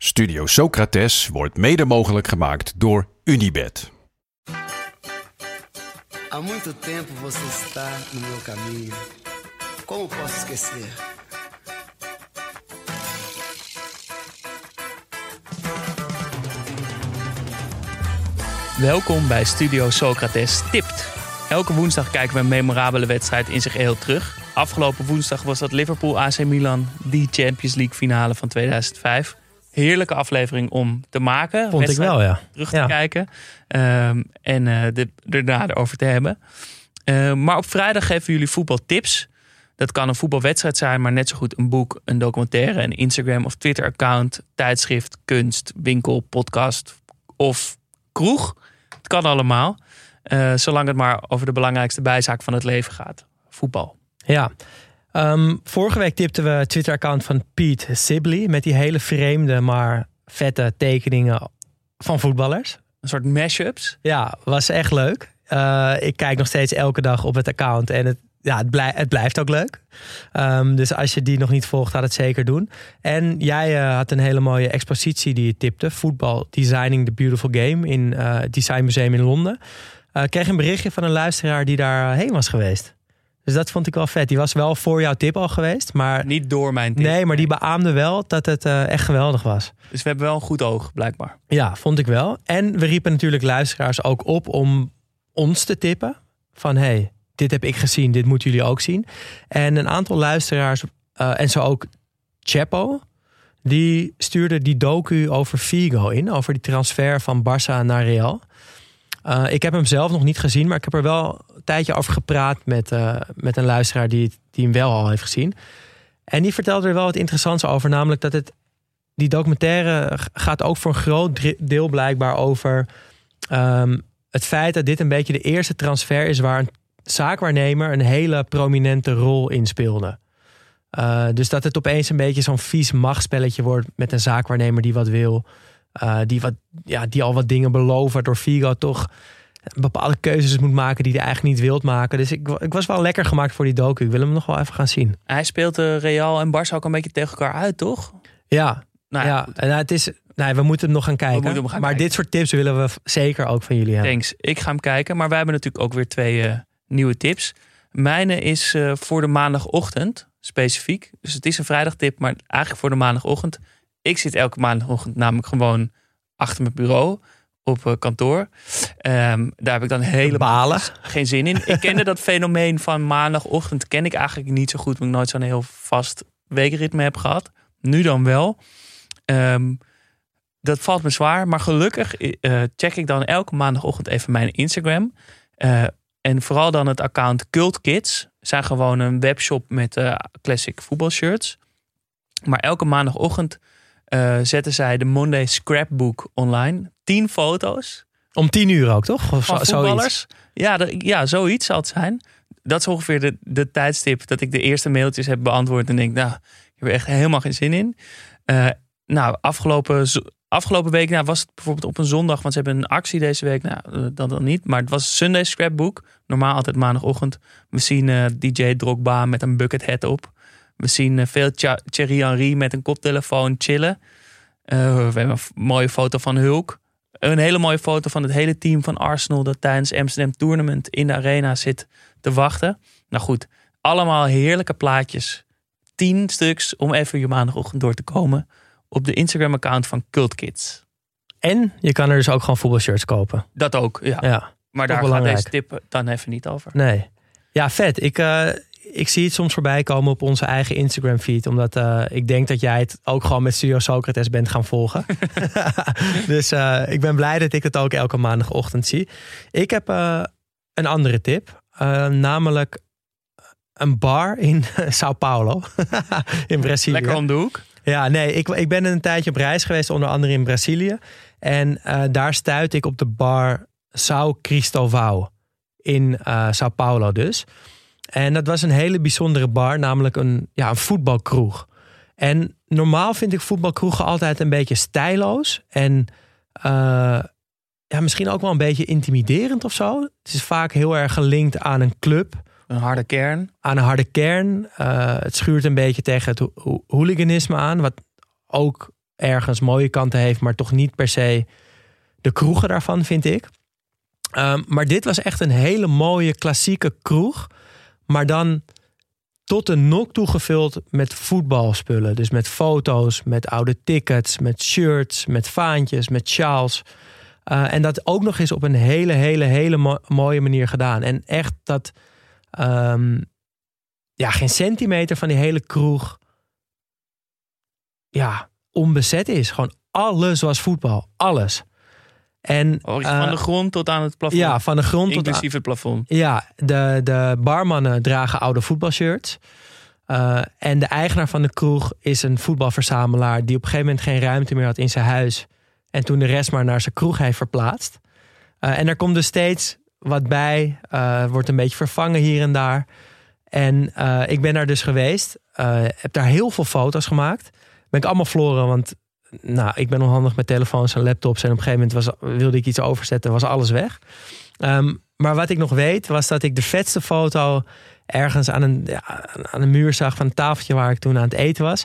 Studio Socrates wordt mede mogelijk gemaakt door Unibed. Há muito tempo você está no meu caminho. Como posso esquecer? Welkom bij Studio Socrates Tipt. Elke woensdag kijken we een memorabele wedstrijd in zich geheel terug. Afgelopen woensdag was dat Liverpool AC Milan, die Champions League finale van 2005. Heerlijke aflevering om te maken. Vond ik wel, ja. Terug te Ja. kijken ehm, en eh de, erna erover te hebben. Eh, maar op vrijdag geven jullie voetbaltips. Dat kan een voetbalwedstrijd zijn, maar net zo goed een boek, een documentaire, een Instagram of Twitter-account, tijdschrift, kunst, winkel, podcast of kroeg. Het kan allemaal. Eh, zolang het maar over de belangrijkste bijzaak van het leven gaat. Voetbal. Ja. Ehm, vorige week tipten we het Twitter-account van Pete Sibley met die hele vreemde, maar vette tekeningen van voetballers. Een soort mashups. Ja, was echt leuk. Eh, ik kijk nog steeds elke dag op het account en het, ja, het, blij- het blijft ook leuk. Um, dus als je die nog niet volgt, gaat het zeker doen. En jij eh, had een hele mooie expositie die je tipte. Voetbal Designing the Beautiful Game in eh, het Design Museum in Londen. Ik kreeg een berichtje van een luisteraar die daar heen was geweest. Dus dat vond ik wel vet. Die was wel voor jouw tip al geweest. Maar Niet door mijn tip. nee, maar die beaamde wel dat het eh, echt geweldig was. Dus we hebben wel een goed oog, blijkbaar. Ja, vond ik wel. En we riepen natuurlijk luisteraars ook op om ons te tippen. Van hey, dit heb ik gezien, dit moeten jullie ook zien. En een aantal luisteraars, eh, en zo ook Chapo, die stuurde die docu over Figo in. Over die transfer van Barça naar Real. Eh, ik heb hem zelf nog niet gezien, maar ik heb er wel een tijdje over gepraat met, eh, met een luisteraar die, die hem wel al heeft gezien. En die vertelde er wel wat interessants over, namelijk dat het die documentaire gaat ook voor een groot deel blijkbaar over ehm, het feit dat dit een beetje de eerste transfer is waar een zaakwaarnemer een hele prominente rol in speelde. Eh, dus dat het opeens een beetje zo'n vies machtspelletje wordt met een zaakwaarnemer die wat wil. Eh, die, wat, ja, die al wat dingen beloven, waardoor Figo toch bepaalde keuzes moet maken die hij eigenlijk niet wilt maken. Dus ik, ik was wel lekker gemaakt voor die docu. Ik wil hem nog wel even gaan zien. Hij speelt eh, Real en Barça ook een beetje tegen elkaar uit, toch? Ja, Nou ja, en het is, nee, we moeten hem nog gaan kijken. gaan maar kijken. dit soort tips willen we zeker ook van jullie hebben. Thanks. Ik ga hem kijken. Maar wij hebben natuurlijk ook weer twee eh, nieuwe tips. Mijne is voor de maandagochtend specifiek. Dus het is een vrijdagtip, maar eigenlijk voor de maandagochtend. Ik zit elke maandagochtend namelijk gewoon achter mijn bureau op eh, kantoor. Ehm, daar heb ik dan helemaal geen zin in. Ik kende dat fenomeen van maandagochtend ken ik eigenlijk niet zo goed. Omdat ik nooit zo'n heel vast weekritme heb gehad. Nu dan wel. Ehm, dat valt me zwaar. Maar gelukkig eh, check ik dan elke maandagochtend even mijn Instagram. Eh, en vooral dan het account Cult Kids. Zijn gewoon een webshop met eh, classic voetbalshirts. Maar elke maandagochtend eh, zetten zij de Monday Scrapbook online. 10 foto's Om tien uur ook, toch? Of van voetballers. Ja, ja, zoiets zal het zijn. Dat is ongeveer de, de tijdstip dat ik de eerste mailtjes heb beantwoord. En denk, nou, ik heb er echt helemaal geen zin in. Eh, nou, afgelopen, afgelopen week nou, was het bijvoorbeeld op een zondag. Want ze hebben een actie deze week. Nou, eh, dat dan niet. Maar het was Sunday Scrapbook. Normaal altijd maandagochtend. We zien DJ Drogba met een bucket hat op. We zien eh, veel Thierry Henry met een koptelefoon chillen. Eh, we hebben een mooie foto van Hulk. Een hele mooie foto van het hele team van Arsenal dat tijdens Amsterdam Tournament in de arena zit te wachten. Nou goed, allemaal heerlijke plaatjes. Tien stuks om even je maandagochtend door te komen op de Instagram-account van Cult Kids. En je kan er dus ook gewoon voetbalshirts kopen. Dat ook, ja. Ja, maar daar gaat deze tip dan even niet over. nee. Ja, vet. Ik, eh, ik zie het soms voorbij komen op onze eigen Instagram feed. Omdat eh, ik denk dat jij het ook gewoon met Studio Socrates bent gaan volgen. dus eh, ik ben blij dat ik het ook elke maandagochtend zie. Ik heb eh, een andere tip. Namelijk een bar in Sao Paulo. in Brazilië. Lekker om de hoek. Ja, nee, ik, ik ben een tijdje op reis geweest, onder andere in Brazilië. En daar stuitte ik op de bar São Cristóvão in Sao Paulo dus. En dat was een hele bijzondere bar, namelijk een, ja, een voetbalkroeg. En normaal vind ik voetbalkroegen altijd een beetje stijloos. En uh, ja, misschien ook wel een beetje intimiderend of zo. Het is vaak heel erg gelinkt aan een club. Een harde kern. Aan een harde kern. Uh, het schuurt een beetje tegen het ho hooliganisme aan. Wat ook ergens mooie kanten heeft, maar toch niet per se de kroegen daarvan, vind ik. Um, maar dit was echt een hele mooie klassieke kroeg. Maar dan tot de nok toegevuld met voetbalspullen. Dus met foto's, met oude tickets, met shirts, met vaantjes, met sjaals. Uh, en dat ook nog eens op een hele, hele, hele mo mooie manier gedaan. En echt dat um, ja, geen centimeter van die hele kroeg ja, onbezet is. Gewoon alles was voetbal. Alles. En, oh, van uh, de grond tot aan het plafond. Ja, van de grond Inclusief tot aan, het plafond. Ja, de, de barmannen dragen oude voetbalshirts. Uh, en de eigenaar van de kroeg is een voetbalverzamelaar die op een gegeven moment geen ruimte meer had in zijn huis. En toen de rest maar naar zijn kroeg heeft verplaatst. Uh, en er komt dus steeds wat bij. Wordt een beetje vervangen hier en daar. En ik ben daar dus geweest. heb daar heel veel foto's gemaakt. Ben ik allemaal verloren, want nou, ik ben onhandig met telefoons en laptops. En op een gegeven moment was, wilde ik iets overzetten, was alles weg. Um, maar wat ik nog weet, was dat ik de vetste foto ergens aan een, ja, aan een muur zag van een tafeltje waar ik toen aan het eten was.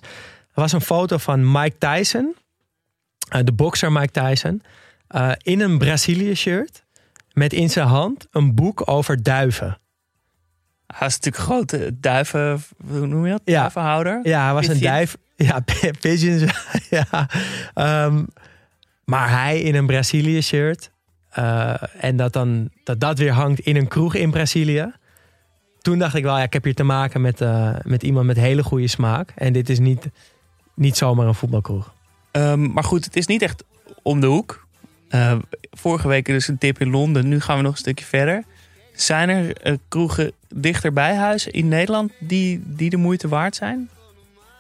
Er was een foto van Mike Tyson, uh, de bokser Mike Tyson, uh, in een Brazilië shirt. Met in zijn hand een boek over duiven. Hij is natuurlijk grote duiven, hoe noem je dat? Ja. Duivenhouder. Ja, hij was een duif. Ja, pigeons. ja. Um, maar hij in een Brazilië shirt. Uh, en dat, dan, dat dat weer hangt in een kroeg in Brazilië. Toen dacht ik wel, ja, ik heb hier te maken met, uh, met iemand met hele goede smaak. En dit is niet, niet zomaar een voetbalkroeg. Um, maar goed, het is niet echt om de hoek. Uh, vorige week dus een tip in Londen. Nu gaan we nog een stukje verder. Zijn er kroegen dichter bij huis in Nederland die, die de moeite waard zijn?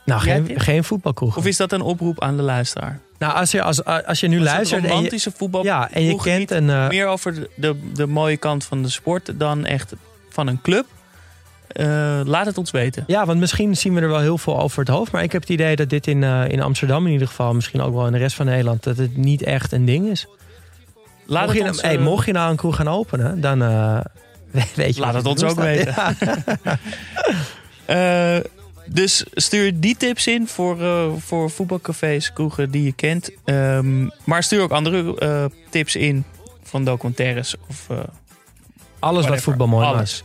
Nou, geen, geen voetbalkroeg. Of is dat een oproep aan de luisteraar? Nou, als je, als, als je nu Was luistert. Een romantische voetbal. Ja, en je kent een. Uh, meer over de, de, de, mooie kant van de sport dan echt van een club. Uh, laat het ons weten. Ja, want misschien zien we er wel heel veel over het hoofd. Maar ik heb het idee dat dit in, uh, in Amsterdam in ieder geval, misschien ook wel in de rest van Nederland, dat het niet echt een ding is. Laat mocht, het je, ons, hey, mocht je nou een kroeg gaan openen, dan weet je. Laat het ons ook weten. Ja. Dus stuur die tips in voor, uh, voor voetbalcafés, kroegen die je kent. Um, maar stuur ook andere uh, tips in van documentaires of uh, alles whatever. wat voetbal mooi alles.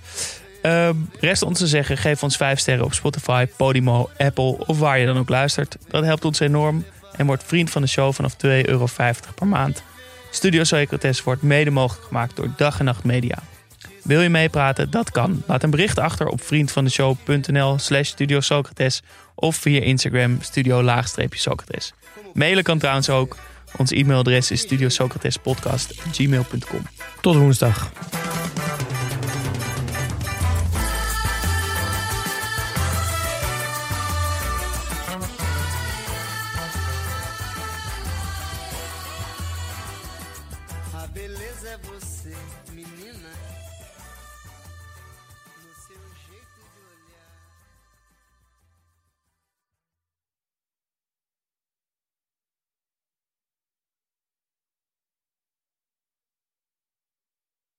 maakt. rest ons te zeggen, geef ons 5 sterren op Spotify, Podimo, Apple of waar je dan ook luistert. Dat helpt ons enorm en wordt vriend van de show vanaf 2,50 euro per maand. Studio Socrates wordt mede mogelijk gemaakt door Dag en Nacht Media. Wil je meepraten? Dat kan. Laat een bericht achter op vriendvandeshow.nl slash Studio Socrates of via Instagram studio-socrates. Mailen kan trouwens ook. Ons e-mailadres is studiosocratespodcast.gmail.com. Tot woensdag. A beleza é você, menina.